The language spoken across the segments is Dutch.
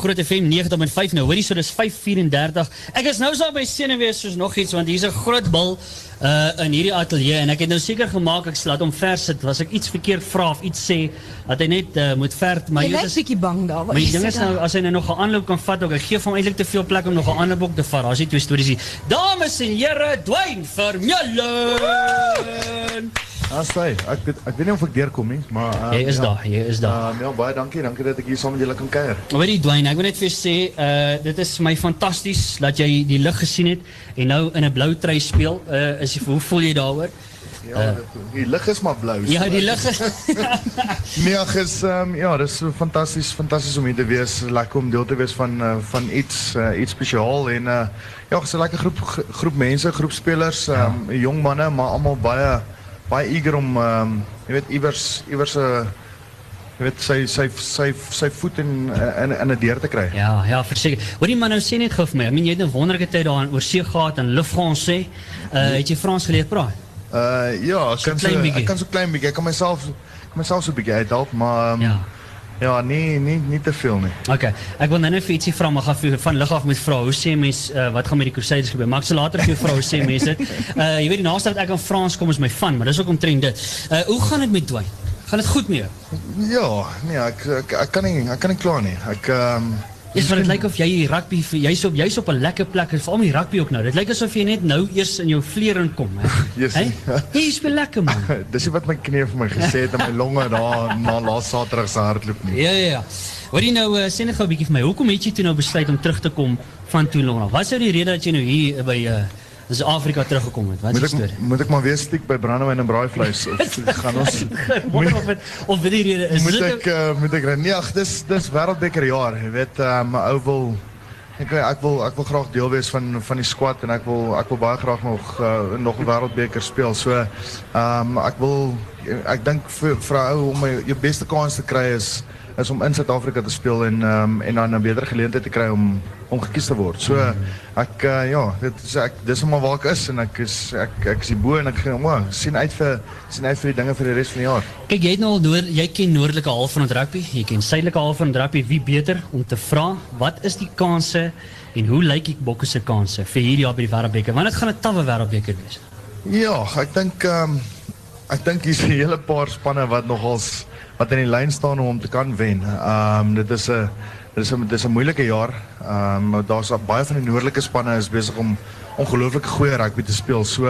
Groot FM 90.5 nou. Hoorie so dis 5:34. Ek is nou so by senuwees soos nog iets want hier's 'n groot bil uh in hierdie ateljee en ek het nou seker gemaak ek laat hom vers sit. Was ek iets verkeerd vra of iets sê dat hy net uh, moet verd maar Jy is bietjie bang daar. Maar die ding is nou as hy nou nog 'n aanloop kan vat ook. Ek gee hom eintlik te veel plek om nog 'n ander boek te vat. Daar's nie twee stories hier. Dames en here, Dwayne Vermeulen. As hy, ek weet- ek weet nie of ek deurkom nie, maar Jy is ja. daar, jy is daar. Um, ja, baie dankie. Dankie dat ek hier saam met julle kan kuier. Weet jy Dwayne, ek wil net vir jou sê, uh dit is my fantasties dat jy die lig gesien het en nou in 'n blou trui speel. Uh is hoe voel jy daaroor? Ja, die lig is maar blou. Ja, die lig is Nee, is um, ja, dis so fantasties, fantasties om hier te wees. Lekker om deel te wees van uh, van iets uh, iets spesiaal en uh, ja, dis 'n lekker groep groep mense, groep spelers, um, jong manne, maar almal baie baie eager om um, jy weet iewers iewers 'n uh, jy weet sy sy sy sy voet in in in 'n deur te kry. Ja, ja, verseker. Hoorie man, nou sê net gou vir my. I mean, jy het 'n wonderlike tyd daar in oorsee gehad in Le Français. Uh het jy Frans geleer praat? Uh ja, ek kan so klein bietjie. ek kan so klein bietjie. Ek kan myself kan myself so 'n bietjie uithelp, maar um, Ja. Ja, nee, nie nie te veel nie. Okay. Ek wil nou net vir ietsie vra, maar gaan vir van lig af moet vra. Hoe sê mens uh, wat gaan met die Crusaders gebeur? Maar ek sal later vir jou vra hoe sê mense dit. Uh jy weet die naaste wat ek aan Frans kom is my van, maar dis ook omtrent dit. Uh hoe gaan dit met Dwayne? Gaan dit goed met jou? Ja, nee, ek ek, ek kan nie ek kan nie kla nie. Ek ehm um, Dis maar dit lyk of jy hier rugby jy's op jy's op 'n lekker plek, veral met die rugby ook nou. Dit lyk asof jy net nou eers in jou vleer inkom, hè. Yes. Hey? Jy speel lekker man. dis wat my knie vir my gesê het in my longe daar na laas Saterdag se hardloop nie. Ja ja ja. Hoor jy nou uh, sê net gou 'n bietjie vir my. Hoekom het jy toe nou besluit om terug te kom van Toulon af? Wat sou die rede dat jy nou hier by uh Suid-Afrika teruggekom het? Wat is Moet die moet ek maar weer stiek by brandewyn en braaivleis of gaan ons Wonder of dit of die rede is. moet Is ek uh, moet ek nee, ag dis dis wêreldbeker jaar, jy weet, uh, my ou wil ek ek wil ek wil graag deel wees van van die squad en ek wil ek wil baie graag nog uh, nog 'n wêreldbeker speel. So um, ek wil ek dink vir vir 'n ou om my jou beste kans te kry is is om in Suid-Afrika te speel en um, en dan 'n beter geleentheid te kry om om gekies te word. So ek uh, ja, dit is ek dis maar waar ek is en ek is ek ek is hier bo en ek gaan oh, sien uit vir sien uit vir die dinge vir die res van die jaar. Kyk, jy het nou al noord, jy ken noordelike half van rugby, jy ken suidelike half van rugby. Wie beter om te vra wat is die kanse en hoe lyk die Bokke se kanse vir hierdie jaar by die Wêreldbeker? Want dit gaan 'n tawwe Wêreldbeker wees. Ja, ek dink ehm um, ek dink hier's 'n hele paar spanne wat nogals wat in die lyn staan om te kan wen. Ehm dit is 'n dit is 'n dit is 'n moeilike jaar. Ehm van die noordelike spanne is besig om ongelooflik goeie rugby te speel. So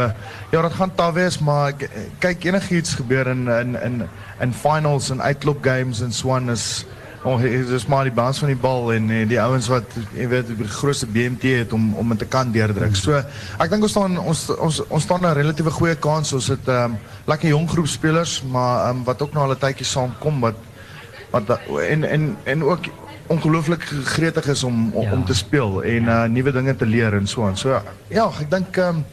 ja, dit gaan taaf wees, maar k- kyk enigiets gebeur in in in in finals en uitloop games en aan is Dit is maar die balans van die bal en, en die ouens wat jy weet die grootste BMT het om om dit te kan deurdruk. So ek dink ons staan ons ons ons staan 'n relatiewe goeie kans. Ons het ehm um, lekker jong groep spelers, maar ehm um, wat ook nou al 'n tydjie saamkom wat wat da- en en en ook ongelooflik gretig is om om, Ja. om te speel en uh nuwe dinge te leer en so aan. So ja, ek dink ehm um,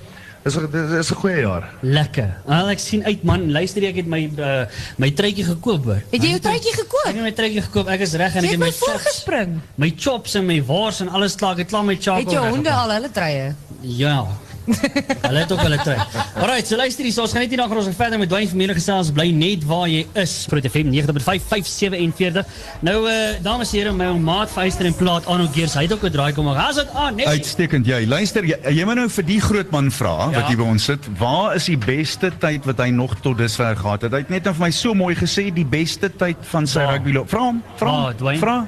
dis is 'n goeie jaar. Lekker. Al ek sien uit man, luister ek het my uh, my truitjie gekoop hoor. Het jy jou truitjie Ek gekoop? het my truitjie gekoop. Ek is reg en Jy ek het my chops, voorgespring. my chops en my wors en alles klaar. Ek het klaar my charcoal. Het jou honde al hulle truie? Ja. Hulle het ook hulle trek. Alright, so luister hier, so ons gaan net hier dan gaan ons verder met Dwayne Vermeulen gesels. Bly net waar jy is. Groot FM 90.5 547. Nou eh dames en here, my ou maat Feister en Plaat Arno Geers, hy het ook 'n draai kom. Haas dit aan, net. Uitstekend jy. Luister, jy, jy moet nou vir die groot man vra Ja. wat hier by ons sit. Waar is die beste tyd wat hy nog tot dusver gehad het? Hy het net nou vir my so mooi gesê die beste tyd van sy Waar? rugby loop. Vra hom, vra hom. Dwayne? Vra.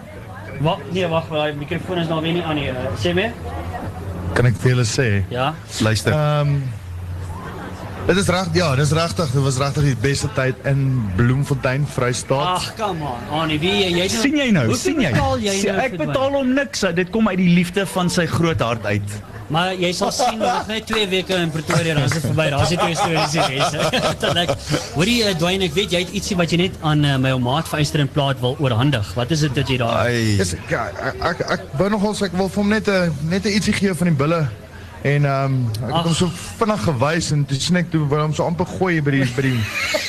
Wag, nee, wag, die mikrofoon is nou weer nie aan nie. Uh, sê my. Kan vir julle sê? Ja. Luister. Ehm um, Dit is reg, ja, dit is regtig, dit was regtig die beste tyd in Bloemfontein, Vrystaat. Ag, come on. Annie, wie jy jy sien jy nou? Sien jy? Betaal jy nou ek betaal hom niks. Dit kom uit die liefde van sy groot hart uit. Maar jy sal sien nog net 2 weke in Pretoria is verby. Daar's net twee stories. Dit lyk. Hoorie uh, Dwayne, ek weet jy het ietsie wat jy net aan uh, my ou maat Feister en Plaat wil oorhandig. Wat is dit dat jy daar Ai. Yes, ja, ek ek ek wou nogal ek wil vir hom net 'n net 'n ietsie gee van die bulle En ehm um, ek het hom so vinnig gewys en toe sien ek toe wil hom so amper gooi by die by die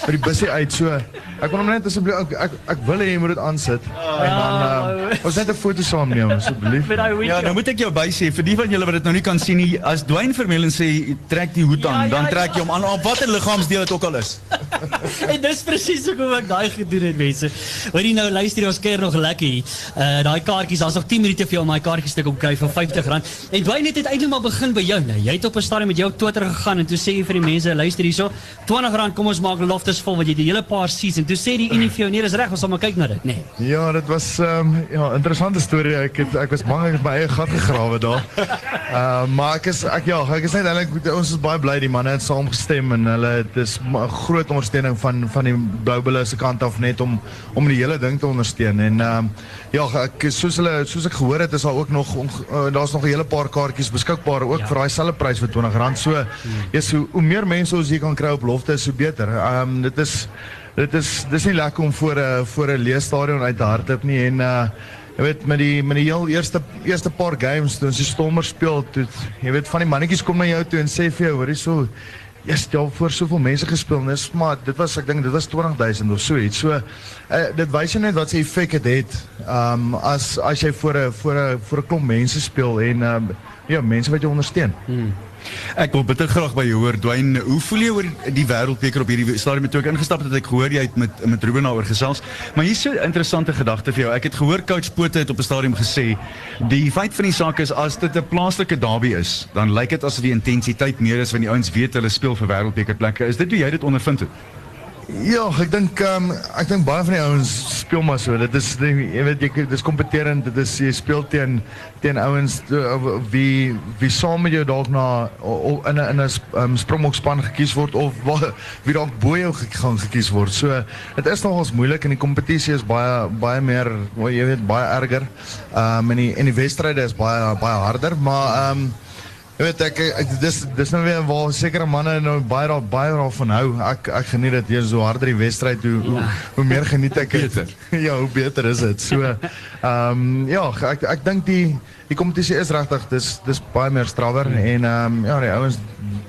by die busie uit. So ek wil hom net asseblief ek, ek ek wil hê jy moet dit aansit. En dan ehm um, ons net 'n foto saam neem asseblief. Ja, nou moet ek jou bysê vir die van julle wat dit nou nie kan sien nie, as Dwayne Vermeulen sê trek die hoed aan, ja, ja, dan trek jy hom aan op watter liggaamsdeel dit ook al is. en dis presies hoe ek daai gedoen het mense. Hoorie nou luister ons keer nog lekker hier. Uh daai kaartjies, daar's nog 10 minute vir jou om daai kaartjies te kom kry vir R50. En Dwayne het eintlik maar begin by jou. Jy het op 'n stadium met jou Twitter gegaan en toe sê jy vir die mense, luister hierso, R20, kom ons maak loftes vol wat jy die hele paar season. Toe sê die Unie vir jou, nee, dis reg, ons sal maar kyk na dit, nee. Ja, dit was ehm um, ja, interessante storie. Ek het ek was bang ek het my eie gat gegrawe daar. Uh, maar ek is ek ja, ek is net eintlik ons is baie bly die manne het saamgestem en hulle dis 'n groot ondersteuning van van die Bulls se kant af net om om die hele ding te ondersteun en ehm um, ja, ek soos hulle soos ek gehoor het is daar ook nog uh, daar's nog 'n hele paar kaartjies beskikbaar ook ja. vir daai selfde prys vir R20. So, hmm. ja, so hoe meer mense ons hier kan kry op lofte is so beter. Ehm um, dit is dit is dis nie lekker om voor 'n voor 'n leesstadion uit te hardloop nie en uh Jy weet met die met die heel eerste eerste paar games toe ons die stommer speel, toe jy weet van die mannetjies kom na jou toe en sê vir jou, hoor hierso, Ja, stel voor soveel mense gespeel, nes maar dit was ek dink dit was 20000 of so iets. So uh, dit wys net wat se effek dit het. Ehm um, as as jy voor 'n voor 'n voor 'n klomp mense speel en ehm um, ja, mense wat jou ondersteun. Hmm. Ek wil bitter graag by jou hoor Dwayne, hoe voel jy oor die wêreldbeker op hierdie stadium toe ek ingestap het, het ek gehoor jy het met met Ruben daaroor gesels. Maar hier's 'n interessante gedagte vir jou. Ek het gehoor coach Pote het op 'n stadium gesê, die feit van die saak is as dit 'n plaaslike derby is, dan lyk dit asof die intensiteit meer is wanneer die ouens weet hulle speel vir wêreldbeker plekke. Is dit hoe jy dit ondervind het? Ja, ek dink ehm um, ek dink baie van die ouens speel maar so. Dit is jy weet jy dis kompeterend. Dit is jy speel teen teen ouens wie wie saam met jou dalk na in 'n in 'n um, springbokspan gekies word of waar, wie dalk bo jou gaan gekies word. So dit is nogals moeilik en die kompetisie is baie baie meer jy weet baie erger. Ehm um, en die en die wedstryde is baie baie harder, maar ehm um, Jy weet ek, ek dis dis nou weer waar sekere manne nou baie daar baie daarvan hou. Ek ek geniet dit hier so harder die wedstryd hoe, hoe ja. hoe meer geniet ek dit. ja, hoe beter is dit. So ehm um, ja, ek ek dink die die kompetisie is regtig dis dis baie meer strawwer hmm. en ehm um, ja, die ouens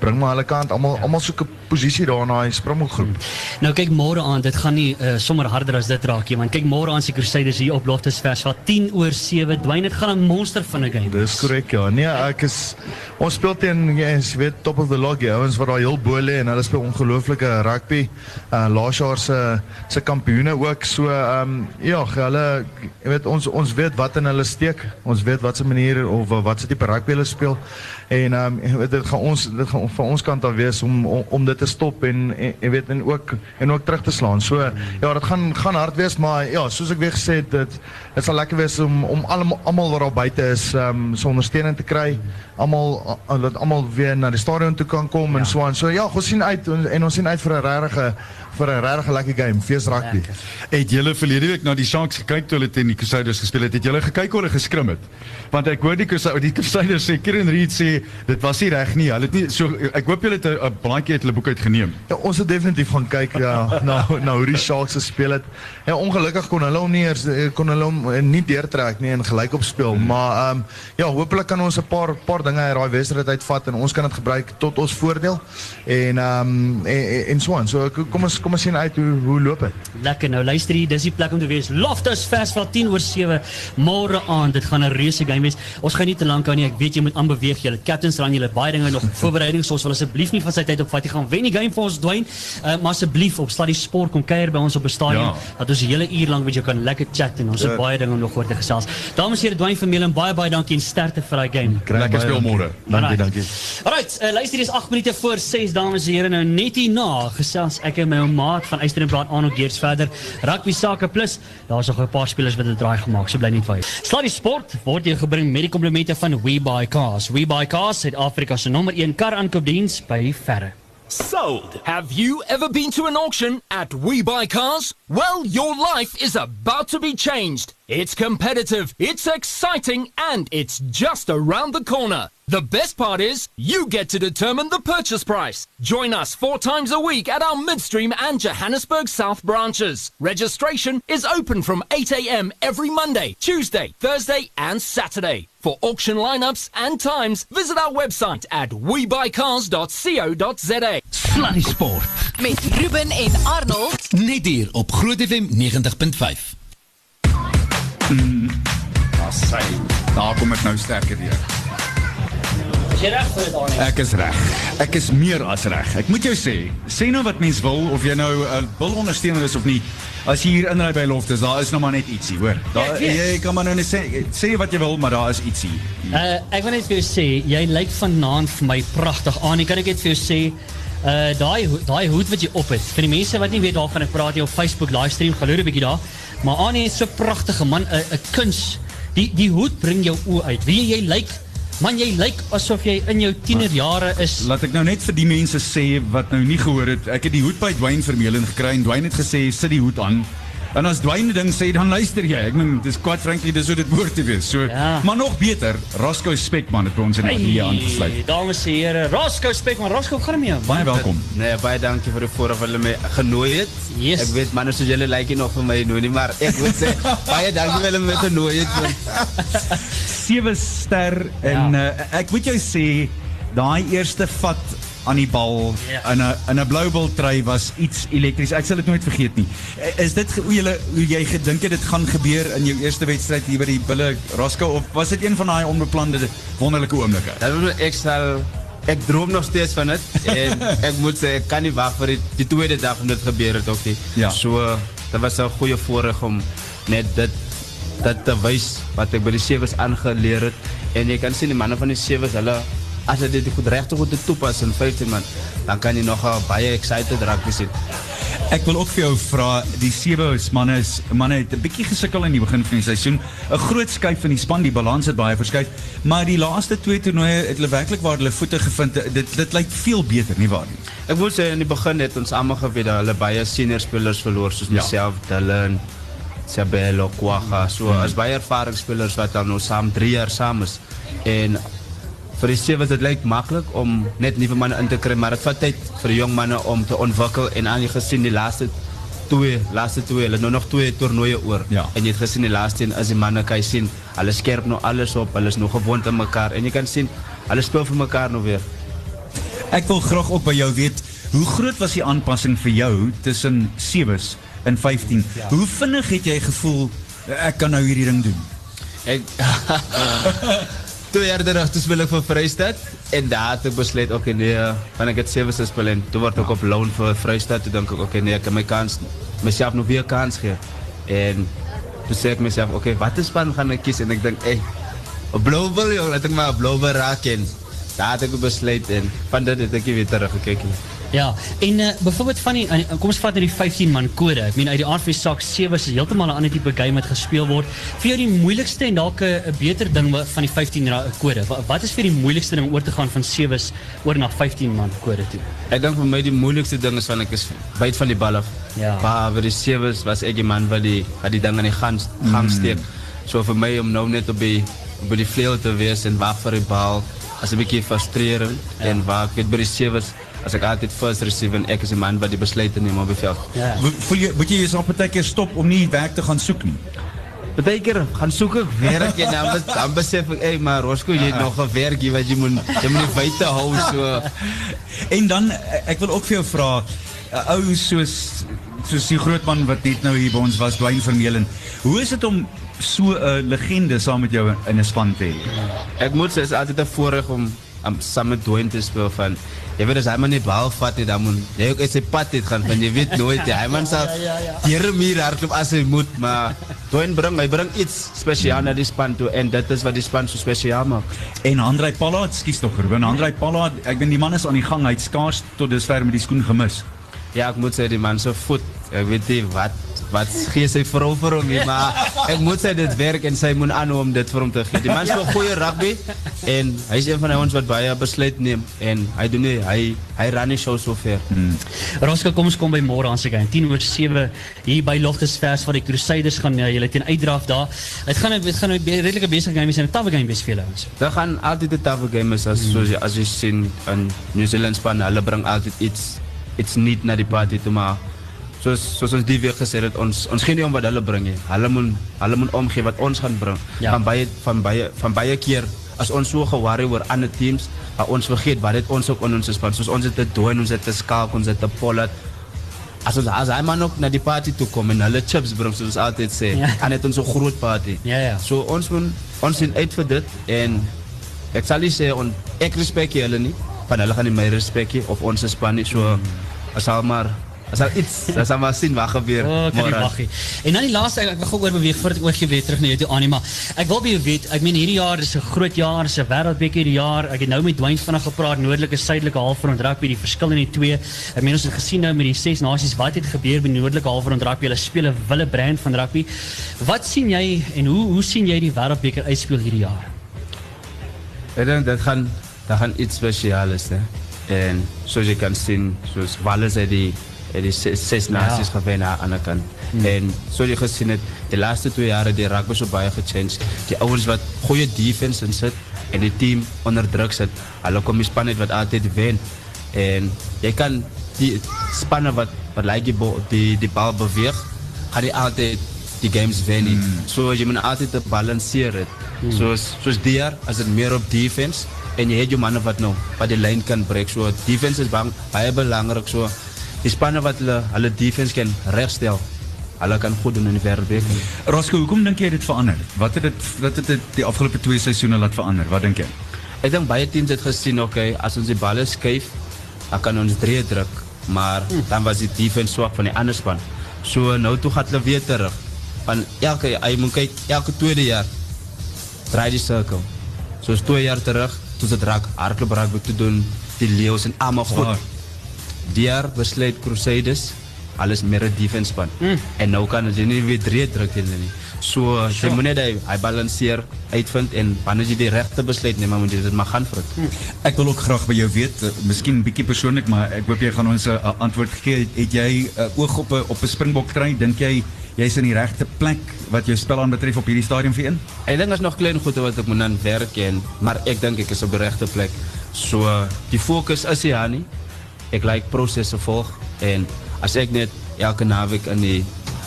bring maar hulle kant almal almal soek 'n posisie daar na die Springbokgroep. Nou kyk môre aan, dit gaan nie uh, sommer harder as dit raak nie, want kyk môre aan se Crusaders hier op Loftus Vers wat 10 oor 7. Dwyn dit gaan 'n monster van 'n game. Dis korrek ja. Nee, ek is ons speel teen jy weet top of the log ja, ons wat daar heel bo lê en hulle speel ongelooflike rugby. Uh laas jaar se se kampioene ook. So ehm um, ja, hulle jy weet ons ons weet wat in hulle steek. Ons weet wat se manier of wat se tipe rugby hulle speel. En ehm um, dit gaan ons dit gaan van ons kant af wees om om, om dit te stop en en weet en ook en ook terug te slaan. So ja, dit gaan gaan hard wees, maar ja, soos ek weer gesê het, dit dit sal lekker wees om om almal almal wat daar buite is, ehm um, so ondersteuning te kry. Almal dat almal weer na die stadion toe kan kom ja. en so aan. So ja, ons sien uit en, en ons sien uit vir 'n regte vir 'n regtig lekker game, fees rugby. Lekker. Het julle verlede week na die Sharks gekyk toe hulle teen die Crusaders gespeel het? Het julle gekyk hoe hulle geskrim het? Want ek hoor die Crusaders, die Crusaders sê Kieran Reid sê dit was nie reg nie. Hulle het nie so ek hoop julle het 'n blaadjie uit hulle boek uitgeneem. Ja, ons het definitief gaan kyk ja, na na hoe die Sharks gespeel het. Ja, ongelukkig kon hulle hom nie eers eh, kon hulle hom eh, nie deurtrek nie en gelyk op speel, hmm. maar ehm um, ja, hopelik kan ons 'n paar paar dinge uit daai wedstryd uitvat en ons kan dit gebruik tot ons voordeel. En ehm um, en, en so aan. So kom ons kom ons sien uit hoe hoe loop dit. Lekker nou luister hier, dis die plek om te wees. Loftus Festival 10 oor 7 môre aand. Dit gaan 'n reuse game wees. Ons gaan nie te lank hou nie. Ek weet jy moet aanbeweeg. Julle captains ran julle baie dinge nog voorbereidings. Ons wil asseblief nie van sy tyd op vat. Jy gaan wen die game vir ons Dwayne. Uh, maar asseblief op Stadie Sport kom kuier by ons op 'n stadion ja. dat ons 'n hele uur lank met jou kan lekker chat en ons het baie dinge om nog oor te gesels. Dames en here Dwayne Vermeulen baie baie dankie en sterkte vir daai game. Lekker speel môre. Dankie, dankie. Alright, uh, luister hier is 8 minute voor 6 dames en here nou net hier na gesels ek en my maat van Geers verder. Rugby sake plus daar's nog 'n paar spelers wat dit draai gemaak. So bly net Sport word jou gebring met die komplimente van We Buy Cars. We Buy Cars, Suid-Afrika se nommer 1 kar aankoopdiens by Ferre. Sold. Have you ever been to an auction at We Buy Cars? Well, your life is about to be changed. It's competitive, it's exciting, and it's just around the corner. The best part is, you get to determine the purchase price. Join us four times a week at our Midstream and Johannesburg South branches. Registration is open from 8 a.m. every Monday, Tuesday, Thursday, and Saturday. For auction lineups and times, visit our website at webuycars.co.za. Sluddy Sport. Met Ruben en Arnold. Net hier op Groot FM 90.5. Mm. Ah, sy, daar kom ek nou sterker deur. Is jy reg vir dit Arnie? Ek is reg. Ek is meer as reg. Ek moet jou sê, sê nou wat mens wil of jy nou 'n uh, bil ondersteuner is of nie. As jy hier inry by Loftus, daar is nou maar net ietsie, hoor. Daar Ja, jy kan maar nou net sê sê wat jy wil, maar daar is ietsie. Uh, ek wil net vir jou sê, jy lyk vanaand vir my pragtig aan. Ek kan ek net vir jou sê, uh daai daai hoed wat jy op het. Vir die mense wat nie weet waarvan ek praat, jy op Facebook livestream, gaan loer 'n bietjie daar. Maar Annie is so pragtige man, 'n 'n kuns. Die die hoed bring jou oë uit. Wie jy lyk, man, jy lyk asof jy in jou tienerjare is. Laat ek nou net vir die mense sê wat nou nie gehoor het. Ek het die hoed by Dwayne Vermeulen gekry en Dwayne het gesê sit die hoed aan. En as Dwayne ding sê, dan luister jy. Ek meen, dis quite frankly dis hoe dit behoort te wees. So, Ja. maar nog beter, Roscoe Spekman het by ons in die ateljee aangesluit. dames en here, Roscoe Spekman, Roscoe, gaan jou? Baie welkom. Nee, baie dankie vir die vooraf hulle my genooi het. Yes. Ek weet manne soos julle lyk nie nog vir my nou nie, maar ek moet sê baie dankie vir hulle my genooi het. Sewe ster en Ja. uh, ek moet jou sê daai eerste vat aan die bal Ja. in 'n in 'n was iets elektries. Ek sal dit nooit vergeet nie. Eh, Is dit hoe jy hoe jy gedink het dit gaan gebeur in jou eerste wedstryd hier by die Bulle Roscoe of was dit een van daai onbeplande wonderlike oomblikke? Dat was ek sal ek droom nog steeds van dit en ek moet sê ek kan nie wag vir die, die tweede dag om dit gebeur het ook nie. Ja. So dit was 'n goeie voorreg om net dit dat te wys wat ek by die sewes aangeleer het en jy kan sien die manne van die sewes hulle as hulle dit goed regtig goed te toepas in 15 man dan kan jy nog 'n baie excited rugby sien. Ek wil ook vir jou vra, die sewe manne is manne het 'n bietjie gesukkel in die begin van die seisoen. 'n Groot skuif in die span, die balans het baie verskuif, maar die laaste twee toernooie het hulle werklik waar hulle voete gevind. Dit dit lyk veel beter, nie waar nie? Ek moet sê in die begin het ons almal geweet dat hulle baie senior spelers verloor soos Ja. myself, Dylan, Sabelo, Kwaga. So as baie ervaringsspelers wat dan nou saam 3 jaar saam is. En vir die sewe dit lyk maklik om net nuwe manne in te kry, maar dit vat vir die jong manne om te ontwikkel en aan jy gesien die laaste twee, laaste twee, het nou nog twee toernooie oor. Ja. En jy het gesien die laaste een as die manne kan jy sien, hulle skerp nou alles op, hulle is nog gewoond aan mekaar en jy kan sien hulle speel vir mekaar nou weer. Ek wil graag ook by jou weet, hoe groot was die aanpassing vir jou tussen sewes en 15? Ja. Hoe vinnig het jy gevoel ek kan nou hierdie ding doen? Ek Twee jaar terug toe speel ek vir Vrystaat en daar het ek besluit okay nee, van ek het sewe se speel en toe word ek op loan vir Vrystaat toe dink ek okay nee, ek kan my kans myself nog weer kans gee. En toe sê ek myself okay, watter span gaan ek kies en ek dink ey, 'n Blauwel joh, laat ek maar 'n Blauwel raak en daar het ek besluit en van het ek nie weer terug gekyk nie. Ja, en uh, bijvoorbeeld van die, uh, kom eens vat naar die 15 man code. Ik meen uit die aard van 7 is heeltemal een ander type game wat gespeeld wordt. Vind je die moeilijkste en dalk eh, 'n beter ding van die 15 code. Wat, wat is voor die moeilijkste ding oor te gaan van 7 oor na 15 man code toe? Ek dink vir my die moeilijkste ding is van ek is byt van die bal af. Ja. Maar vir die 7 was ek die man wat die wat die ding aan die gang gang hmm. steek. Mm. So vir my om nou net op die op die vleuel te wezen en wag vir die bal. As 'n bietjie frustrerend en waar ek by die 7 Als ik altijd first receive en ik is die man wat die besluiten neemt op het veld. Ja. Voel je, moet je jezelf een keer stoppen om niet werk te gaan zoeken? Betekent gaan zoeken werk en dan, dan besef ik, hé, hey, maar Roscoe, je hebt ja. nog een werkje wat je moet, je moet buiten houden. So. en dan, ik wil ook veel vragen, ou soos, soos die grootman wat net nou hier bij ons was, Dwayne Vermeulen, hoe is het om zo'n so, uh, legende samen met jou in een span te hebben? Ik moet zeggen, het is altijd een voorrecht om, om samen met Dwayne te spelen van jy weet as hy maar net bal vat nie dan moet jy ook uit sy pad dit gaan want jy weet nooit hy man sal hier meer hardloop as hy moet maar Dwayne bring hy bring iets spesiaal na die span toe en dit is wat die span so spesiaal maak. En Andrei Pallard, skus tog Ruben, Andrei Pallard, ek weet die man is aan die gang, hy het skaars tot dusver met die skoen gemis. Ja, ek moet sê die man se voet, ek weet nie wat wat gee sy vrou vir hom nie, maar ek moet sê dit werk en sy moet aanhou om dit vir hom te gee. Die man speel goeie rugby en hy is een van ons wat baie besluit neem en hy doen nie hy hy ran nie show so ver. Hmm. Roscoe, kom kom by môre aan se game. 10 oor 7 hier by Loftusvers waar die Crusaders gaan uh, julle teen uitdraf daar. Dit gaan dit gaan 'n be- redelike besige game wees en 'n tawwe game ouens. Daar gaan 'n taffe game is jy as jy sien in New Zealand span, hulle bring altyd iets iets niet na die party toe maar soos soos ons die week gesê het ons ons gee nie om wat hulle bring nie. Hulle moet hulle moet omgee wat ons gaan bring. Ja. Van baie van baie van baie keer as ons so ge-worry oor ander teams, maar ons vergeet wat dit ons ook in ons span. Soos ons het te doen, ons het te skalk, ons het te pollet. As ons as hy man ook na die party toe kom en hulle chips bring soos ons altyd sê, Ja. en het ons 'n groot party. Ja, ja. So ons moet ons sien uit vir dit en ek sal nie sê on, ek respekteer hulle nie, van hulle gaan nie my respekteer of ons span nie. So as sal maar as sal iets, as sal maar sien wat gebeur. Oh, kan nie môre. wag nie. En dan die laaste ek, ek wil gou oorbeweeg voordat ek oorgie weer terug na jou toe aan maar ek wil by jou weet, ek meen hierdie jaar is 'n groot jaar, is 'n wêreldbeker hierdie jaar. Ek het nou met Dwayne vinnig gepraat, noordelike suidelike halfrond rugby, die verskil in die twee. Ek meen ons het gesien nou met die ses nasies wat het gebeur by noordelike halfrond rugby. Hulle speel 'n wille brand van rugby. Wat sien jy en hoe hoe sien jy die wêreldbeker uitspeel hierdie jaar? Ek dink dit gaan dat gaan iets spesiaals hè. En soos jy kan sien, soos Wales het die het ses, ses nasies ja. gewen aan ander kant. Hmm. En soos jy gesien het, die laaste twee jare die rugby so baie gechange. Die ouens wat goeie defense in sit en die team onder druk sit. Hulle kom die span uit wat altyd wen. En jy kan die spanne wat wat die, bo- die die bal beweeg, gaan die altyd die games wen nie. Mm. So jy moet te balanseer het. Mm. Soos soos die jaar as dit meer op defense en jy het jou manne wat nou wat die lyn kan breek. So defense is bang, baie belangrik so. Die spanne wat hulle hulle defense kan regstel. Hulle kan goed doen in die wêreldbeker. Roscoe, hoekom dink jy dit verander? Wat het dit wat het dit die afgelope twee seisoene laat verander? Wat dink jy? Ek dink baie teams het gesien, okay, as ons die balle skuif, dan kan ons drie druk, maar mm. dan was die defense swak van die ander span. So nou toe gaan hulle weer terug. Van elke jy moet kyk elke tweede jaar draai die sirkel. Soos twee jaar terug, toe dit raak hardloop raak te doen, die leeu's en almal goed. Die jaar besluit Crusaders alles meer defense span. Mm. En nou kan jy nie weer drie druk hulle nie. So jy moet net hy, hy balanseer uitvind en wanneer jy die regte besluit neem, moet jy dit maar gaan vir dit. Mm. Ek wil ook graag by jou weet, uh, miskien bietjie persoonlik, maar ek hoop jy gaan ons 'n uh, antwoord gee. Het, het jy uh, oog op 'n op 'n Springbok trein? Dink jy jy's in die regte plek wat jou spel aan betref op hierdie stadium vir een? Ek dink is nog klein goede wat ek moet aan werk en maar ek dink ek is op die regte plek. So die fokus is hier nie. Ek like prosesse volg. En as ek net elke naweek in die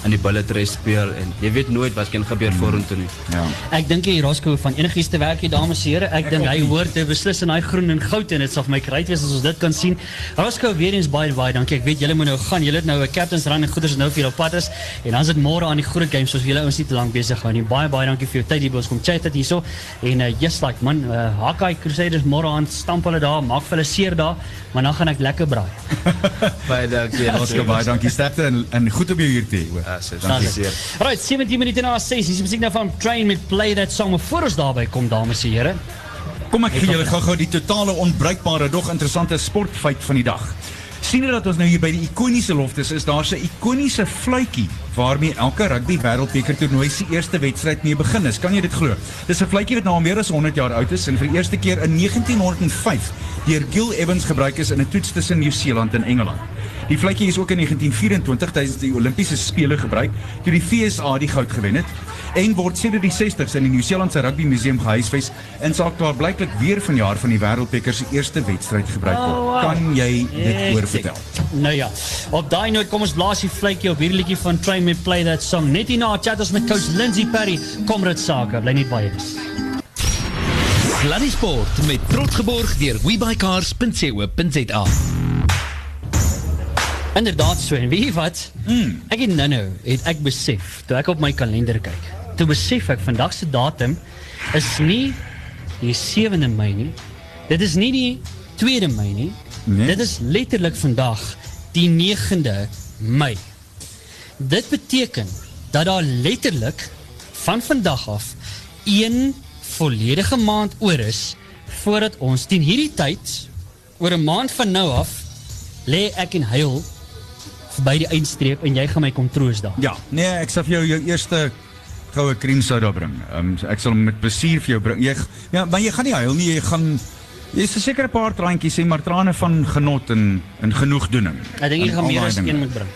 in die bullet race speel en jy weet nooit wat kan gebeur mm. vorentoe nie. Ja. Ek dink jy Roscoe van enigiets te werk hier dames en here. Ek dink hy hoort te beslis in daai groen en goud en dit sal vir my great wees as ons dit kan sien. Roscoe weer eens baie baie dankie. Ek weet julle moet nou gaan. Julle het nou 'n captain's run en goeders nou vir julle op pad is en dan is dit môre aan die groot games soos julle ouens nie te lank besig hou nie. Baie baie dankie vir jou tyd hier by ons kom chat dit hierso. En uh, just like man, uh, Hawkeye Crusaders môre aan stamp hulle daar, maak vir hulle seer daar, maar dan gaan ek lekker braai. Baie dankie. Roscoe, baie dankie sterkte en en goed om jou hier te hê. So, Dankie. seer. Right, 17 minute na 6. Hier is musiek nou van Train met Play That Song. Maar voor ons daarby kom dames en here. Kom ek gee julle gou-gou die totale onbruikbare dog interessante sportfeit van die dag. sien jy dat ons nou hier by die ikoniese loftes is, daar's 'n ikoniese fluitjie waarmee elke rugby wêreldbeker toernooi se eerste wedstryd mee begin is. Kan jy dit glo? Dis 'n fluitjie wat nou al meer as 100 jaar oud is en vir die eerste keer in 1905 deur Gil Evans gebruik is in 'n toets tussen Nieu-Seeland en Engeland. Die fluitjie is ook in 1924 tydens die Olimpiese spele gebruik toe die FSA die goud gewen het en word sedert die 60s in die Nieu-Seelandse Rugby Museum gehuisves en sal klaar blyklik weer vanjaar van die wêreldbeker se eerste wedstryd gebruik word. Oh, wow. Kan jy dit Ek oorvertel? sê- Nou ja, op daai noot kom ons blaas die vletjie op hierdie liedjie van Train Me Play That Song. Net hierna chat ons met coach Lindsay Perry. Kom dit sake, bly net by ons. Sluddy Sport met trots geborg deur webycars.co.za. Inderdaad so en weet jy wat? Mm. Ek het nou nou het ek besef toe ek op my kalender kyk. Toe besef ek vandag se datum is nie die 7de Mei nie. Dit is nie die 2de Mei nie. Nee. Dit is letterlik vandag die 9de Mei. Dit beteken dat daar letterlik van vandag af een volledige maand oor is voordat ons teen hierdie tyd oor 'n maand van nou af lê ek en huil by die eindstreep en jy gaan my kom troos daar. Ja, nee, ek sal vir jou jou eerste goue cream soda bring. Um, ek sal hom met plesier vir jou bring. Jy ja, maar jy gaan nie huil nie, jy gaan Jy is seker 'n paar traantjies sê maar trane van genot en en genoegdoening. Ek dink jy gaan meer as een moet bring.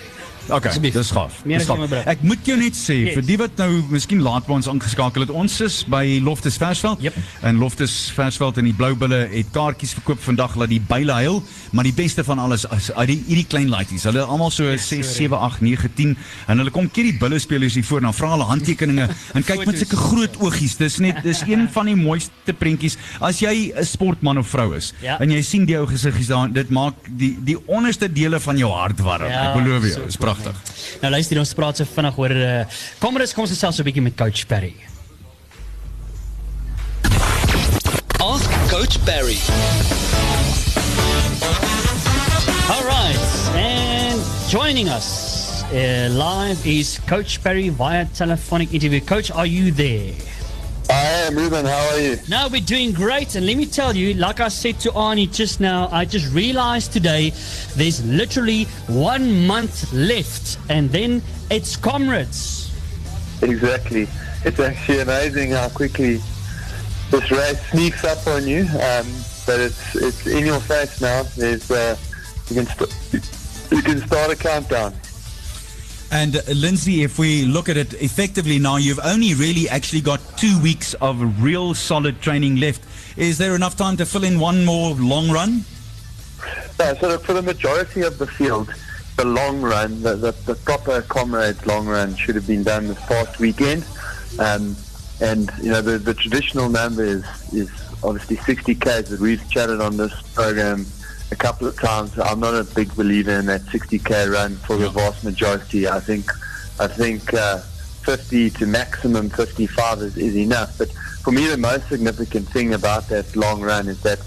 Okay, Asseblief. dis gaaf. Dis gaaf. Ek moet jou net sê Yes. vir die wat nou miskien laat by ons aangeskakel het, ons is by Loftus Versveld. Yep. En Loftus Versveld en die Blou Bulle het kaartjies verkoop vandag laat die byle huil, maar die beste van alles is uit die hierdie klein laities. Hulle almal so 6, 7, 8, 9, 10 en hulle kom keer die bulle spelers hier voor dan vra hulle handtekeninge en kyk met sulke groot oogies. Dis net dis een van die mooiste prentjies. As jy 'n sportman of vrou is Ja. en jy sien die ou gesiggies daar, dit maak die die onderste dele van jou hart warm. Ja, Ek beloof jou, dis cool, pragtig. Nou luister ons praat so vinnig oor uh, kom maar eens kom ons gesels so 'n bietjie met coach Perry. Ask Coach Barry. All right, and joining us uh, live is Coach Perry via telephonic interview. Coach, are you there? I am Ruben. How are you? Now we're doing great, and let me tell you, like I said to Arnie just now, I just realized today there's literally one month left, and then it's comrades. Exactly. It's actually amazing how quickly this race sneaks up on you. Um, but it's it's in your face now. There's uh, you can st- you can start a countdown. And uh, Lindsay, if we look at it effectively now, you've only really actually got two weeks of real solid training left. Is there enough time to fill in one more long run? No, so for the majority of the field, the long run, the, the, the proper comrades long run should have been done this past weekend. Um, and, you know, the, the traditional number is, is obviously 60 Ks that we've chatted on this program a couple of times. I'm not a big believer in that 60K run for the vast majority. I think, I think, uh, 50 to maximum 55 is, is enough. But for me, the most significant thing about that long run is that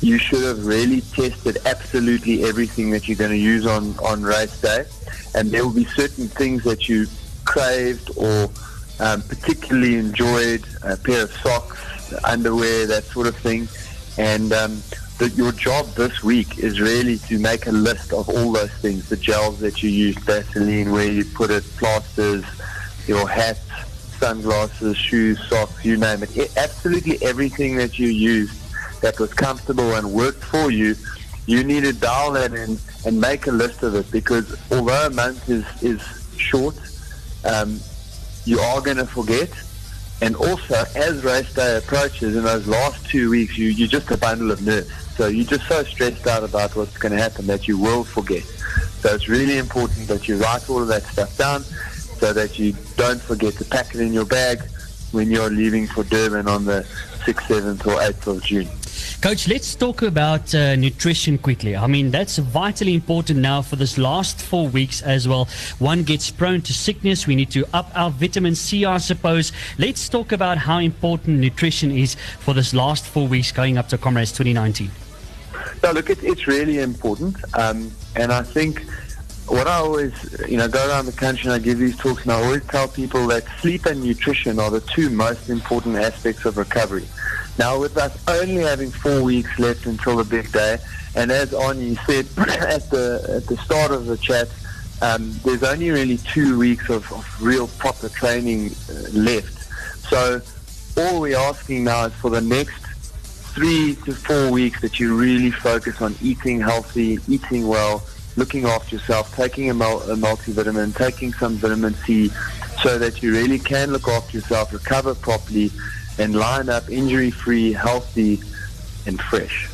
you should have really tested absolutely everything that you're going to use on, on race day. And there will be certain things that you craved or um, particularly enjoyed, a pair of socks, underwear, that sort of thing. And um, the, your job this week is really to make a list of all those things, the gels that you use, Vaseline, where you put it, plasters, your hats, sunglasses, shoes, socks, you name it. E- Absolutely everything that you used that was comfortable and worked for you, you need to dial that in and make a list of it because although a month is, is short, um, you are going to forget. And also, as race day approaches, in those last two weeks, you, you're just a bundle of nerves. So you're just so stressed out about what's going to happen that you will forget. So it's really important that you write all of that stuff down so that you don't forget to pack it in your bag when you're leaving for Durban on the 6th, 7th, or 8th of June. Coach, let's talk about uh, nutrition quickly. I mean, that's vitally important now for this last four weeks as well. One gets prone to sickness. We need to up our vitamin C, I suppose. Let's talk about how important nutrition is for this last four weeks going up to Comrades 2019. No, look, it, it's really important. Um, and I think what I always, you know, go around the country and I give these talks and I always tell people that sleep and nutrition are the two most important aspects of recovery. Now, with us only having four weeks left until the big day, and as Arnie said at the at the start of the chat, um, there's only really two weeks of, of real proper training uh, left. So all we're asking now is for the next three to four weeks that you really focus on eating healthy, eating well, looking after yourself, taking a, mul- a multivitamin, taking some vitamin C, so that you really can look after yourself, recover properly, and line up injury-free, healthy, and fresh.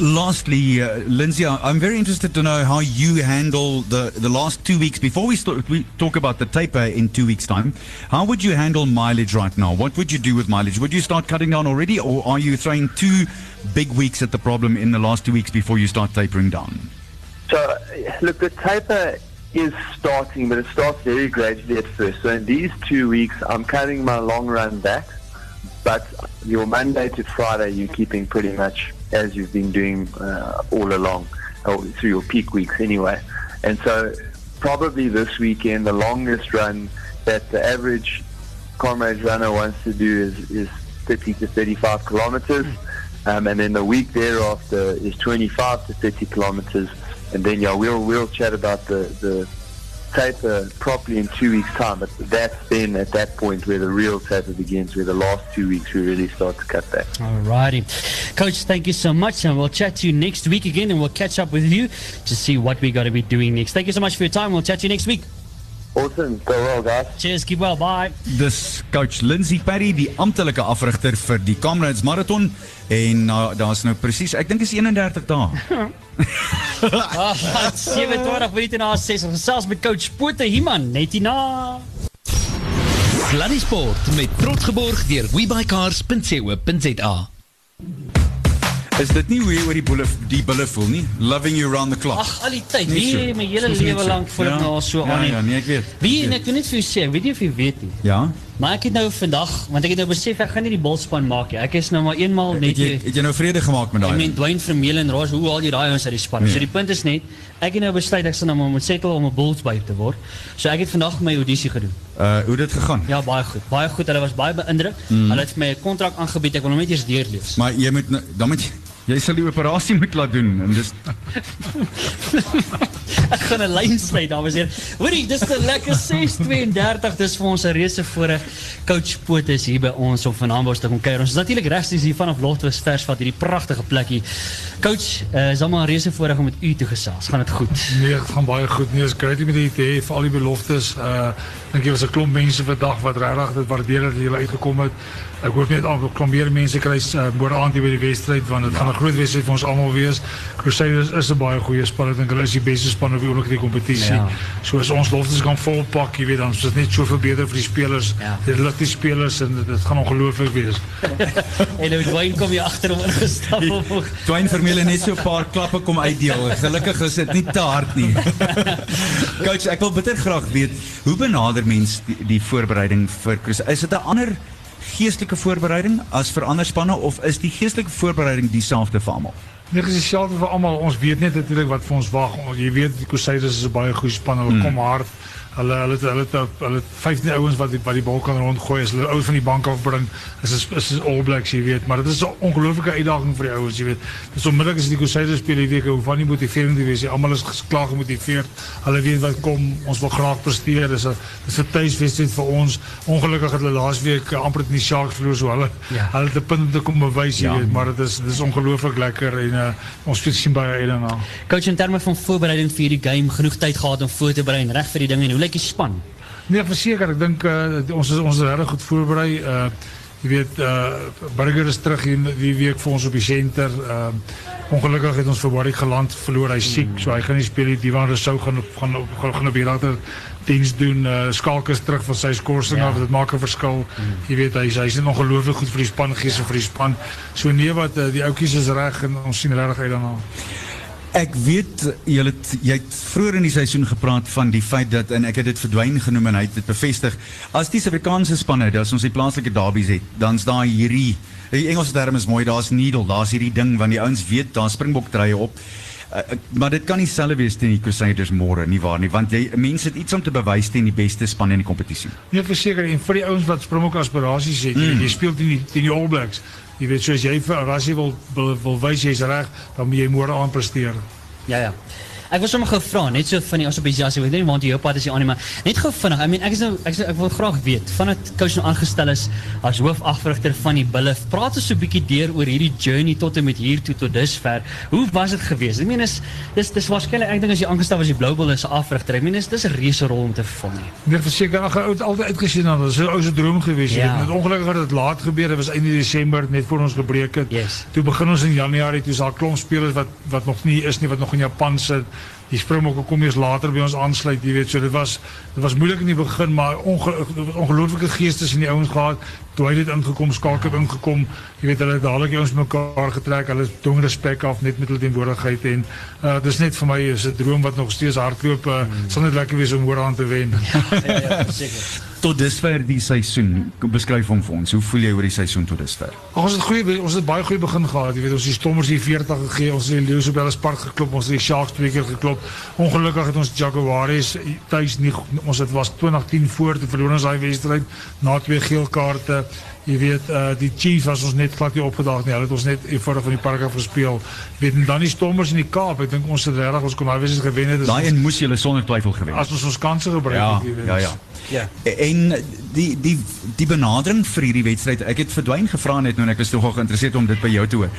Lastly, uh, Lindsay, I'm very interested to know how you handle the, the last two weeks. Before we, start, we talk about the taper in two weeks' time, how would you handle mileage right now? What would you do with mileage? Would you start cutting down already, or are you throwing two big weeks at the problem in the last two weeks before you start tapering down? So, look, the taper is starting, but it starts very gradually at first. So, in these two weeks, I'm cutting my long run back, but your Monday to Friday, you're keeping pretty much as you've been doing uh, all along, or through your peak weeks anyway. And so, probably this weekend, the longest run that the average comrades runner wants to do is, is 30 to 35 kilometers. Um, and then the week thereafter is 25 to 30 kilometers. and then yeah, we'll we'll chat about the the taper uh, properly in two weeks' time. But that's then at that point where the real taper begins, where the last two weeks we really start to cut back. Alrighty. Coach, thank you so much. And we'll chat to you next week again and we'll catch up with you to see what we're going to be doing next. Thank you so much for your time. We'll chat to you next week. Awesome. Go well, guys. Cheers. Keep well. Bye. Dis coach Lindsay Perry, die amptelike afrigter vir die Comrades Marathon en uh, daar's nou presies, ek dink is 31 dae. Ah, 27 minute na 6. Ons gesels met coach Pote Himan net hierna. Sluddy Sport met trots geborg deur webycars.co.za. Is dit nie hoe jy oor die bulle voel nie? Loving you round the clock. Ag, al die tyd. Net so. Wie my hele lewe lank ek Ja. nou so Ja, aan. ja, nee, ek weet. Wie Ek weet. ek wil net vir jou sê, ek weet nie of jy weet nie. Ja. Maar ek het nou vandag, want ek het nou besef ek gaan nie die bolspan maak nie. Ek is nou maar eenmaal net jy het jy nou vrede gemaak met Ek daai? meen Dwayne Vermeulen en Ross, hoe haal jy daai ouens uit die span? Nee. So die punt is net, ek het nou besluit ek sal nou maar moet settle om 'n Bulls by te word. So ek het vandag my audisie gedoen. Uh hoe dit gegaan? Ja, baie goed. Baie goed. Hulle was baie beïndruk. Mm. Hulle het my 'n kontrak aangebied. Ek wil hom net eers deurlees. Maar jy moet nou- dan moet jy jy sal die operasie moet laat doen en dis Ek gaan 'n lyn sny, dames en here. Hoorie, dis 'n lekker 6:32. Dis vir ons 'n reuse voorreg. Coach Poot is hier by ons om van Ambos te kom kuier. Ons is natuurlik regstreeks hier vanaf Lotwes vers wat hierdie pragtige plekkie. Coach, uh, is almal 'n reuse voorreg om met u te gesels. Gaan dit goed? Nee, het gaan baie goed. Nee, is great om dit te hê vir al die beloftes. Uh dink jy was 'n klomp mense vandag wat regtig dit waardeer dat jy uitgekom het. Ek hoop net al 'n klomp meer mense kry uh, môre aand hier by die wedstryd want dit gaan 'n groot wedstryd vir ons almal wees. Crusaders is 'n baie goeie span. Ek dink hulle is die beste span op die oomblik in die kompetisie. Ja. So as ons beloftes kan volpak, jy weet dan is dit net soveel beter vir die spelers. Ja. Dit die spelers en dit, dit gaan ongelooflik wees. En nou Dwayne kom hier agter hom ingestap. op- Dwayne Vermeulen net so 'n paar klappe kom uitdeel. Gelukkig is dit nie te hard nie. Coach, ek wil bitter graag weet hoe benader mens die, die voorbereiding vir Chris? Is dit 'n ander geestelike voorbereiding as vir ander spanne of is die geestelike voorbereiding dieselfde vir almal? Dit is dieselfde vir almal. Ons weet net natuurlik wat vir ons wag. Jy weet die Crusaders is 'n baie goeie span. Hulle kom hard. Hulle hulle hulle hulle het 15 ouens wat die, wat die bal kan rondgooi. As hulle ouens van die bank afbring, is is is All Blacks, jy weet. Maar dit is 'n ongelooflike uitdaging vir die ouens, jy weet. Dis onmiddellik as die Crusaders speel, jy weet hoe van nie motiverend te wees nie. Almal is geklaar gemotiveerd. Hulle weet wat kom. Ons wil graag presteer. Dis 'n dis 'n tuiswedstryd vir ons. Ongelukkig het hulle laasweek uh, amper teen die Sharks verloor, so hulle Ja. hulle het 'n punt om te kom bewys, jy Ja. weet. Maar dit is dit is ongelooflik lekker en uh, ons speel sien baie uit daarna. Coach in terme van voorbereiding vir hierdie game, genoeg tyd gehad om voor te berei en reg vir die ding en hoe die span? Nee, verseker, ek dink uh, ons is ons is regtig goed voorberei. Uh jy weet uh Burger is terug hier die week vir ons op die senter. Uh ongelukkig het ons vir Warwick geland, verloor hy siek, so hy gaan nie speel nie. Divan Rousseau gaan op gaan op gaan, gaan op die regter diens doen. Uh Skalk is terug van sy skorsing Ja. af. Dit maak 'n verskil. Jy weet hy hy's net ongelooflik goed vir die span gees en vir die span. So nee wat die ouetjies is reg en ons sien regtig uit daarna. Ek weet jy het vroeër in die seisoen gepraat van die feit dat en ek het dit verdwyn genoem en hy het dit bevestig. As die Suid-Afrikaanse spanne, as ons die plaaslike derbies het, dan's daar hierdie die Engelse term is mooi, daar's needle, daar's hierdie ding want die ouens weet daar springbok draaie op. Uh, maar dit kan nie selfs wees teen die Crusaders môre nie waar nie want jy mense het iets om te bewys teen die beste span in die kompetisie. Nee, verseker en vir die ouens wat Springbok aspirasies het, mm. jy speel teen die teen die All Blacks. Jy weet soos jy as jy wil wil, wil wys jy's reg, dan moet jy môre aan presteer. Ja ja. Ek was sommer gou vra, net so van die op ek weet nie want jy op pad is jy aan nie, maar net gou vinnig. I mean, ek is nou ek, ek wil graag weet vandat coach nou aangestel is as hoofafrigter van die Bulle. Praat ons so 'n bietjie deur oor hierdie journey tot en met hier toe tot dusver. Hoe was dit geweest? Ek meen is dis dis waarskynlik ek dink as jy aangestel was die Blue Bulls se afrigter. Ek meen is dis 'n reuse rol om te vervul nie. Nee, verseker, ag het altyd uitgesien dat dit 'n ou se droom gewees het. Ja. Ongelukkig het dit laat gebeur. Dit was einde Desember net voor ons gebreek het. Yes. Toe begin ons in Januarie, toe is daar 'n klomp spelers wat wat nog nie is nie, wat nog in Japan sit. Die Springbokke kom eers later by ons aansluit, jy weet, so dit was dit was moeilik in die begin, maar onge, ongelooflike geestes in die ouens gehad. Toe hy dit ingekom, skalk het ingekom. Jy weet, hulle het dadelik ouens mekaar getrek. Hulle dwing respek af net met hulle teenwoordigheid en uh dis net vir my is droom wat nog steeds hardloop. Uh, Mm. Sal net lekker wees om môre aan te wen. Ja, seker. Tot dusver die seisoen. Beskryf hom vir ons. Hoe voel jy oor die seisoen tot dusver? Ons het goeie ons het baie goeie begin gehad. Jy weet, ons het die Stommers die 40 gegee, ons het die Leeu's op Ellis Park geklop, ons het die Sharks twee keer geklop. Ongelukkig het ons Jaguares tuis nie ons het was 2010 voor te verloor ons daai wedstryd na twee geel kaarte. Jy weet uh die Chiefs was ons net glad nie opgedaag nie. Hulle het ons net eenvoudig van die park af gespeel. Jy weet en dan die Stormers in die Kaap. Ek dink ons het regtig ons kon daai wedstryd gewen het. Daai een moes julle sonder twyfel gewen. as ons ons kanse gebruik Ja, het, jy weet. ja, ja. Ja. En die die die benadering vir hierdie wedstryd, ek het verdwyn gevra net nou en ek was nogal geïnteresseerd om dit by jou te hoor.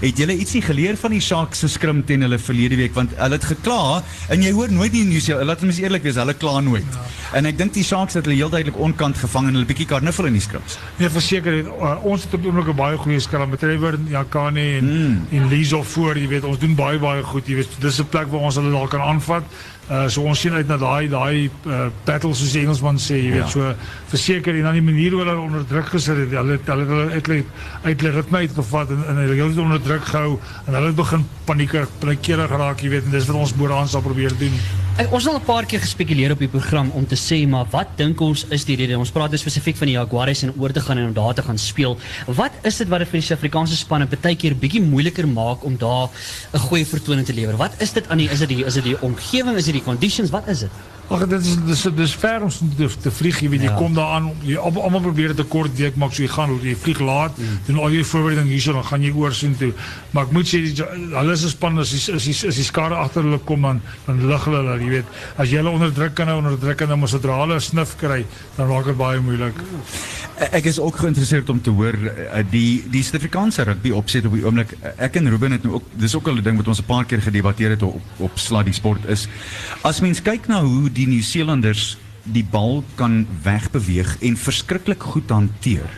Het julle ietsie geleer van die Sharks se skrim teen hulle verlede week want hulle het gekla en jy hoor nooit die nuus, laat ons eerlik wees, hulle kla nooit. En ek dink die Sharks het hulle heel duidelik onkant gevang en hulle bietjie karnuffel in die skrims. Nee, verseker het, uh, ons het op die oomblik baie goeie skelm met Trevor en Jakane en mm. en Lizo voor, jy weet, ons doen baie baie goed, jy weet. Dis 'n plek waar ons hulle dalk kan aanvat. Uh so ons sien uit na daai daai uh, battle soos die Engelsman sê, jy weet, Ja. so verseker en dan die manier hoe hulle onder druk gesit het, hulle hulle hulle uit uit hulle ritme uitgevat en, en hulle het onder druk gehou en hulle het begin paniekerig, paniekerig geraak, jy weet, en dis wat ons boeraan sal probeer doen. Ons het al 'n paar keer gespekuleer op die program om te sê maar wat dink ons is die rede? Ons praat nou spesifiek van die Jaguars en oor te gaan en om daar te gaan speel. Wat is dit wat dit vir die Suid-Afrikaanse spanne baie keer bietjie moeiliker maak om daar 'n goeie vertoning te lewer? Wat is dit aan die is dit die is dit die omgewing, is dit die conditions, wat is dit? Ag dit is dis dis ver om te, te vlieg, jy weet, jy Ja. kom daar aan, jy almal probeer dit 'n kort week maak, so jy gaan jy vlieg laat, doen al jou voorbereiding hierso dan gaan jy oor sien toe. Maar ek moet sê hulle is 'n span as die as die as die skare agter hulle kom dan dan lig hulle hulle, jy weet. As jy hulle onder druk kan hou, onder druk kan hou, maar sodra hulle snif kry, dan raak dit baie moeilik. Ek is ook geïnteresseerd om te hoor uh, die die Suid-Afrikaanse rugby opset op die oomblik. Ek en Ruben het nou ook dis ook al 'n ding wat ons 'n paar keer gedebatteer het op op Slaa die sport is. As mens kyk na hoe die Nieu-Seelanders die bal kan wegbeweeg en verskriklik goed hanteer.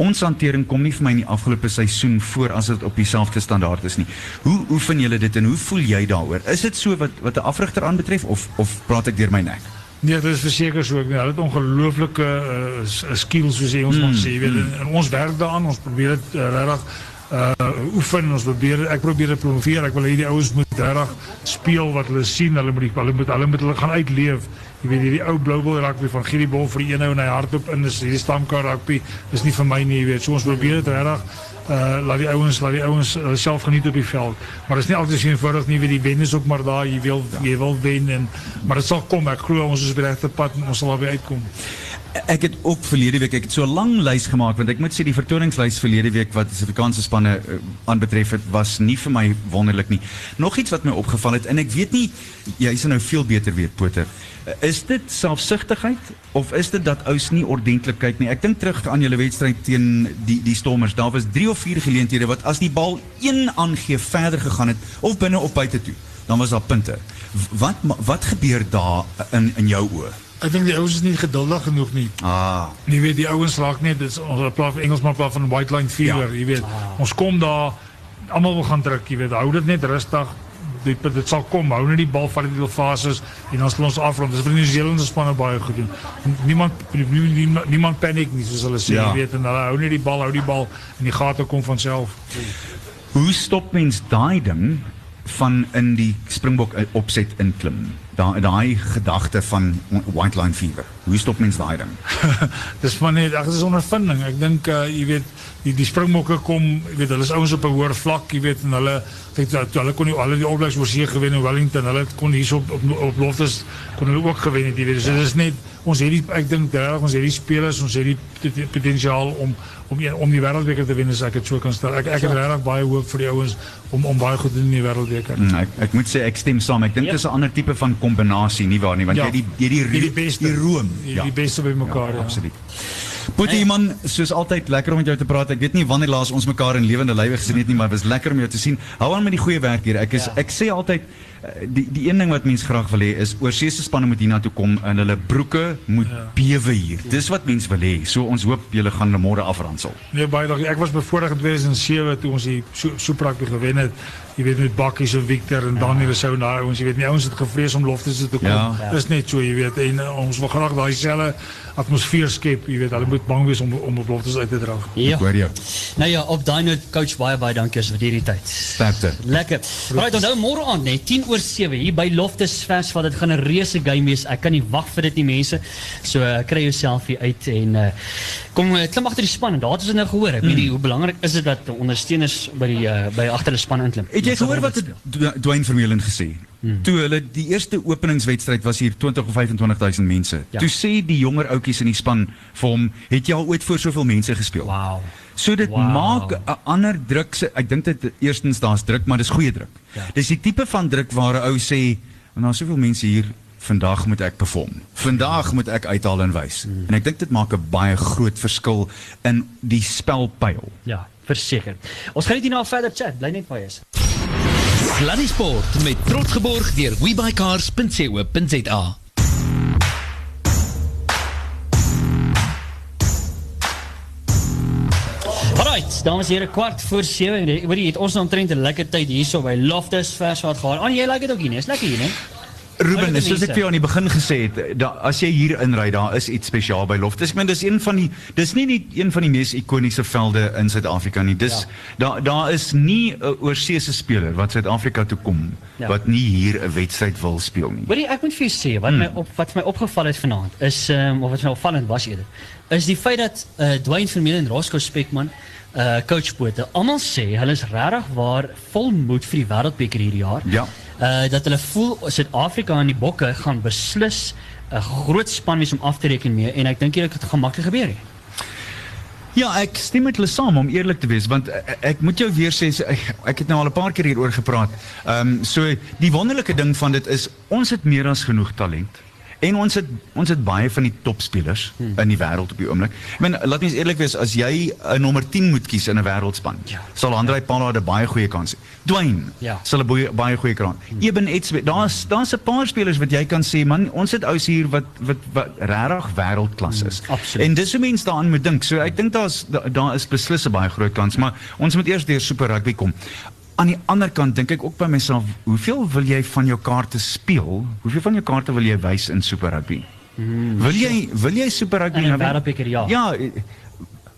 Ons hantering kom nie vir my in die afgelope seisoen voor as dit op dieselfde standaard is nie. Hoe oefen julle dit en hoe voel jy daaroor? Is dit so wat wat 'n afrigter aanbetref of of praat ek deur my nek? Nee, dit is verseker so. Hulle het ongelooflike uh, skills soos jy ons mm, sê, jy weet. En, en ons werk daaraan. Ons probeer dit uh, regtig uh oefen. Ons probeer ek probeer dit promoveer. Ek wil hê die ouens moet regtig speel wat hulle sien. Hulle moet hulle moet hulle moet hulle gaan uitleef. Jy weet hierdie ou blou bal rugby van Gierie Bol vir die een ou en hy hardloop in is hierdie stamkar rugby. Dis nie vir my nie, jy weet. So ons probeer dit regtig uh laat die ouens laat die ouens uh, self geniet op die veld. Maar dit is nie altyd so eenvoudig nie, weet die wen is ook maar daar. Jy wil jy wil wen en maar dit sal kom. Ek glo ons is op die regte pad en ons sal daarby uitkom. Ek het ook verlede week ek het so 'n lang lys gemaak want ek moet sê die vertoningslys verlede week wat Suid-Afrikaanse spanne uh, aanbetref het was nie vir my wonderlik nie. Nog iets wat my opgeval het en ek weet nie jy is nou veel beter weet Poter. Uh, Is dit selfsugtigheid of is dit dat ouens nie ordentlik kyk nie? Ek dink terug aan julle wedstryd teen die die Stormers. Daar was 3 of 4 geleenthede wat as die bal een aangee verder gegaan het of binne of buite toe, dan was daar punte. Wat wat gebeur daar in in jou oë? Ek dink die ouens is nie geduldig genoeg nie. Ah, Jy weet die ouens raak net dis ons praat Engelsman praat van white line fever, Ja. jy weet. Ons kom daar almal wil gaan druk, jy weet. Hou dit net rustig. Dit dit sal kom. Hou net die bal vat die fases en dan sal ons afrond. Dis vir die Nieu-Seelandse spanne baie goed doen. Niemand niemand, niemand paniek nie soos hulle sê, Ja. jy weet. En hulle hou net die bal, hou die bal en die gate kom van self. Hoe stop mens daai ding van in die Springbok eh, opset inklim? Daai daai gedagte van white line fever. Hoe stop mens daai ding? Dis maar net ag dis ondervinding. Ek dink uh, jy weet die die springbokke kom, jy weet hulle is ouens op 'n hoër vlak, jy weet en hulle kyk dat hulle kon nie hulle die opleids oor see gewen in Wellington. Hulle kon hier op op, op Loftus kon hulle ook gewen het, jy weet. So dis net ons het die ek dink reg ons het die spelers, ons het die pot- potensiaal om om om die wêreldbeker te wen as ek dit so kan stel. Ek ek het regtig baie hoop vir die ouens om om baie goed te doen in die wêreldbeker. Mm, ek ek moet sê ek stem saam. Ek dink Ja. dis 'n ander tipe van kombinasie nie waar nie, want Ja. jy die jy die, Die, die die, beste die room. Die, die beste by mekaar, ja. Absoluut. Boetie man, soos altyd lekker om met jou te praat. Ek weet nie wanneer laas ons mekaar in lewende lywe gesien het nie, maar dit was lekker om jou te sien. Hou aan met die goeie werk hier. Ek is Ja. ek sê altyd eh, die die een ding wat mense graag wil hê is oorseese spanne moet hiernatoe kom en hulle broeke moet bewe hier. Dis wat mense wil hê. So ons hoop julle gaan môre afransel. Nee, baie dankie. Ek was bevoorreg in 2007 toe ons die Su- Super Rugby gewen het. Jy weet met Bakkies en Victor en Daniel Sou en daai ouens, jy weet nie ouens het gevrees om loftes te kom. Ja. Dis net so, jy weet. En uh, ons wil graag daai selfe atmosfeer skep, jy weet. Hulle moet bang wees om om op loftes uit te dra. Ja. Hoor jou. Nou ja, op daai noot coach baie baie dankie as vir hierdie tyd. Sterkte. Lekker. Right, onthou môre aand net 10 oor 7 hier by Loftus Versvat. Dit gaan 'n reuse game wees. Ek kan nie wag vir dit nie mense. So uh, kry jouself hier uit en uh, kom uh, klim agter die span daar het ons nou gehoor. Ek weet nie hoe belangrik is dit dat ondersteuners by die uh, by agter die span inklim. Het jy gehoor wat het Dw- Dwayne Vermeulen gesê? Toe hulle die eerste openingswedstryd was hier 20 of 25000 mense. Ja. Toe sê die jonger ouetjies in die span vir hom, "Het jy al ooit voor soveel mense gespeel?" Wow. So dit Wow. maak 'n ander druk. se- Ek dink dit eerstens daar's druk, maar dis goeie druk. Ja. Dis die tipe van druk waar 'n ou sê, "Want daar's soveel mense hier, vandag moet ek perform. Vandag moet ek uithaal en wys." Hmm. En ek dink dit maak 'n baie groot verskil in die spelpyl. Ja, verseker. Ons gaan net hierna verder chat. Bly net waar jy is. Sluddy Sport met trots geborg deur webycars.co.za. Alright, dames en here, kwart voor 7. Hoor jy, het ons omtrent 'n lekker tyd hierso by Loftus Verswaard gehad. Aan jy like dit ook hier? Is lekker hier, nee? Ruben, Wat soos ek vir jou aan die begin gesê het, da, as jy hier inry, daar is iets spesiaal by Loftus. Ek meen dis een van die dis nie net een van die mees ikoniese velde in Suid-Afrika nie. Dis Ja. daar daar is nie 'n oorseese speler wat Suid-Afrika toe kom Ja. wat nie hier 'n wedstryd wil speel nie. Hoorie, ek moet vir jou sê wat my op wat my opgeval het vanaand is ehm um, of wat my opvallend was eerder, is die feit dat uh, Dwayne Vermeulen en Roscoe Spekman uh coach Bote almal sê hulle is regtig waar vol moed vir die wêreldbeker hierdie jaar. Ja. Uh dat hulle voel Suid-Afrika en die Bokke gaan beslis 'n groot span wees om af te reken mee en ek dink nie dit gaan maklik gebeur nie. Ja, ek stem met hulle saam om eerlik te wees want ek, ek moet jou weer sê ek, ek het nou al 'n paar keer hieroor gepraat. Ehm um, so die wonderlike ding van dit is ons het meer as genoeg talent. En ons het ons het baie van die topspelers hmm. in die wêreld op die oomblik. Ek meen laat mens eerlik wees as jy 'n nommer 10 moet kies in 'n wêreldspan, Ja. sal Andrei Pallard 'n baie goeie kans hê. Dwayne Ja. sal 'n baie baie goeie kans. Hmm. Eben Etzwe, daar's daar's 'n paar spelers wat jy kan sê man, ons het ouens hier wat wat wat regtig wêreldklas is. Hmm, absoluut. En dis hoe mense daaraan moet dink. So ek dink daar's da- daar is beslis 'n baie groot kans, maar ons moet eers deur Super Rugby kom. Aan die ander kant dink ek ook by myself, hoeveel wil jy van jou kaarte speel? Hoeveel van jou kaarte wil jy wys in Super Rugby? wil jy wil jy Super Rugby In 'n nou wêreldbeker, ja. Ja, eh,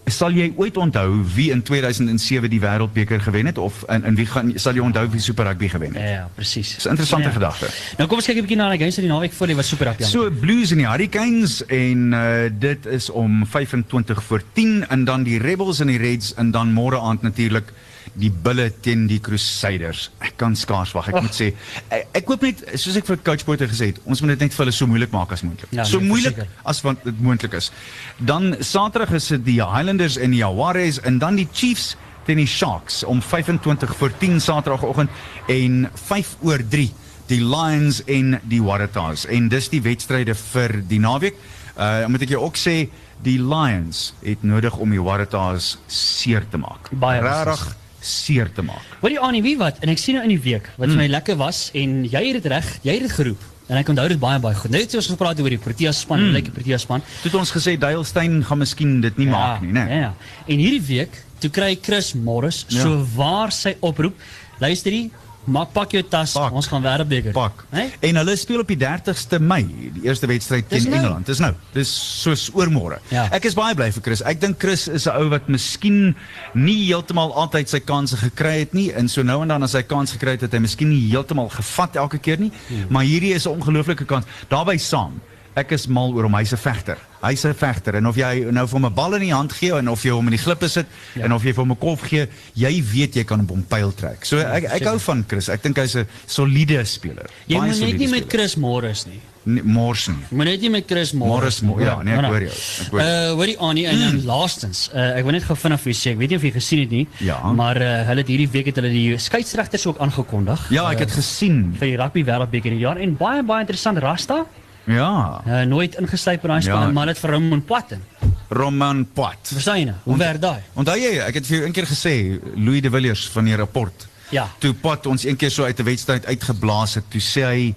sal jy ooit onthou wie in 2007 die wêreldbeker gewen het of in in wie gaan sal jy onthou wie Super Rugby gewen het? Ja, ja presies. Dis 'n interessante ja. gedagte. Nou kom ons kyk 'n bietjie na die games van die naweek voor die was super rap. So Blues en die Hurricanes en uh, dit is om 25 voor 10 en dan die Rebels en die Reds en dan môre aand natuurlik die Bulle teen die Crusaders. Ek kan skaars wag. Ek Och. moet sê ek, ek hoop net soos ek vir coach Potter gesê het, ons moet dit net vir hulle so moeilik maak as moontlik. Ja, so nee, moeilik verseker. as wat dit moontlik is. Dan Saterdag is dit die Highlanders en die Jaguars en dan die Chiefs teen die Sharks om 25 voor 10 Saterdagoggend en 5 oor 3 die Lions en die Waratahs en dis die wedstryde vir die naweek. Uh moet ek jou ook sê die Lions het nodig om die Waratahs seer te maak. Baie regtig seer te maak. Hoorie Annie, wie wat? En ek sien nou in die week wat vir my lekker was en jy het dit reg, jy het dit geroep. En ek onthou dit baie baie goed. Net soos ons gepraat oor die Proteas span, mm. lyk die Proteas span. Toe het ons gesê Dale Steyn gaan miskien dit nie maak nie, né? Ja, ja. En hierdie week, toe kry Chris Morris Ja. so waar sy oproep. Luister hier, maak pak jou tas, Pak. ons gaan wêreldbeker. Pak. Hè? En hulle speel op die 30ste Mei, die eerste wedstryd teen nou. Engeland. Dis nou. Dis soos oormôre. Ja. Ek is baie bly vir Chris. Ek dink Chris is 'n ou wat miskien nie heeltemal altyd sy kansse gekry het nie en so nou en dan as hy kans gekry het, het hy miskien nie heeltemal gevat elke keer nie, Hmm. maar hierdie is 'n ongelooflike kans. Daarbey saam Ek is mal oor hom. Hy's 'n vegter. Hy's 'n vegter en of jy nou vir hom 'n bal in die hand gee en of jy hom in die glippe sit ja. en of jy vir hom 'n kolf gee, jy weet jy kan op hom pyl trek. So ek ek seker. hou van Chris. Ek dink hy's 'n soliede speler. Jy moet net nie met. Chris Morris nie. Nee, Morrison. Jy moet net nie met Chris Morris. Morris Mo- ja, nee, ek hoor jou, ek hoor. Uh hoorie Annie en dan laastens, uh, ek wil net gou vinnig vir jou sê, ek weet nie of jy gesien het nie, Ja. maar uh, hulle het hierdie week het hulle die skeieregters ook aangekondig. Ja, ek het uh, gesien. vir die rugby wêreldbeker hierdie jaar en baie baie interessant Rasta. Ja. Uh, nooit ingesluip by daai span, Ja. maar dit vir hom en Platten. Roman Pat. Verstaan jy nou? Hoe werk daai? Onthou jy, ek het vir jou een keer gesê, Louis de Villiers van die rapport. Ja. Toe Pat ons een keer so uit 'n wedstryd uitgeblaas het, toe sê hy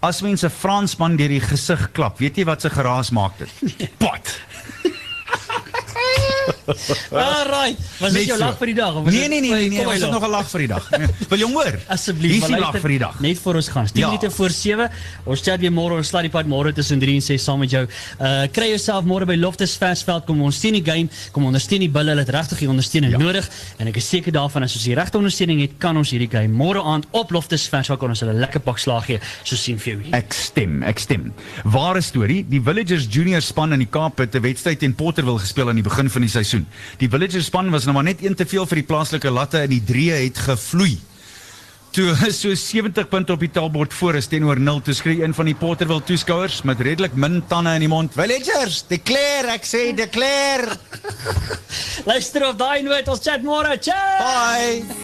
as mense Fransman deur die gesig klap, weet jy wat se geraas maak dit? Pat. Alright. Was dit jou so. lag vir die dag Nee nee nee nee, nee was dit nog 'n lag vir die dag? Nee. Wil jy hoor? Asseblief. Hier is die lag vir die dag. Net voor ons gaan. 10 Ja. minute voor 7. Ons chat weer môre ons slaat die pad môre tussen 3 en 6 saam met jou. Uh kry jouself môre by Loftus Versveld kom ons steun die game, kom ondersteun die bulle, hulle het regtig die ondersteuning Ja. nodig en ek is seker daarvan as ons die regte ondersteuning het, kan ons hierdie game môre aand op Loftus Versveld kan ons hulle lekker pak slaag gee. So sien vir jou hier. Ek stem, ek stem. Ware storie, die Villagers Junior span in die Kaap het 'n wedstryd teen Potterville gespeel aan die begin van die seisoen. Die Villagers span was nou maar net een te veel vir die plaaslike latte en die drie het gevloei. toe so 70 punte op die taalbord voor is teenoor 0 toe skree een van die Porterville toeskouers met redelik min tande in die mond. Villagers, declare, ek sê declare. Luister op daai noot, ons chat môre. Ciao. Bye.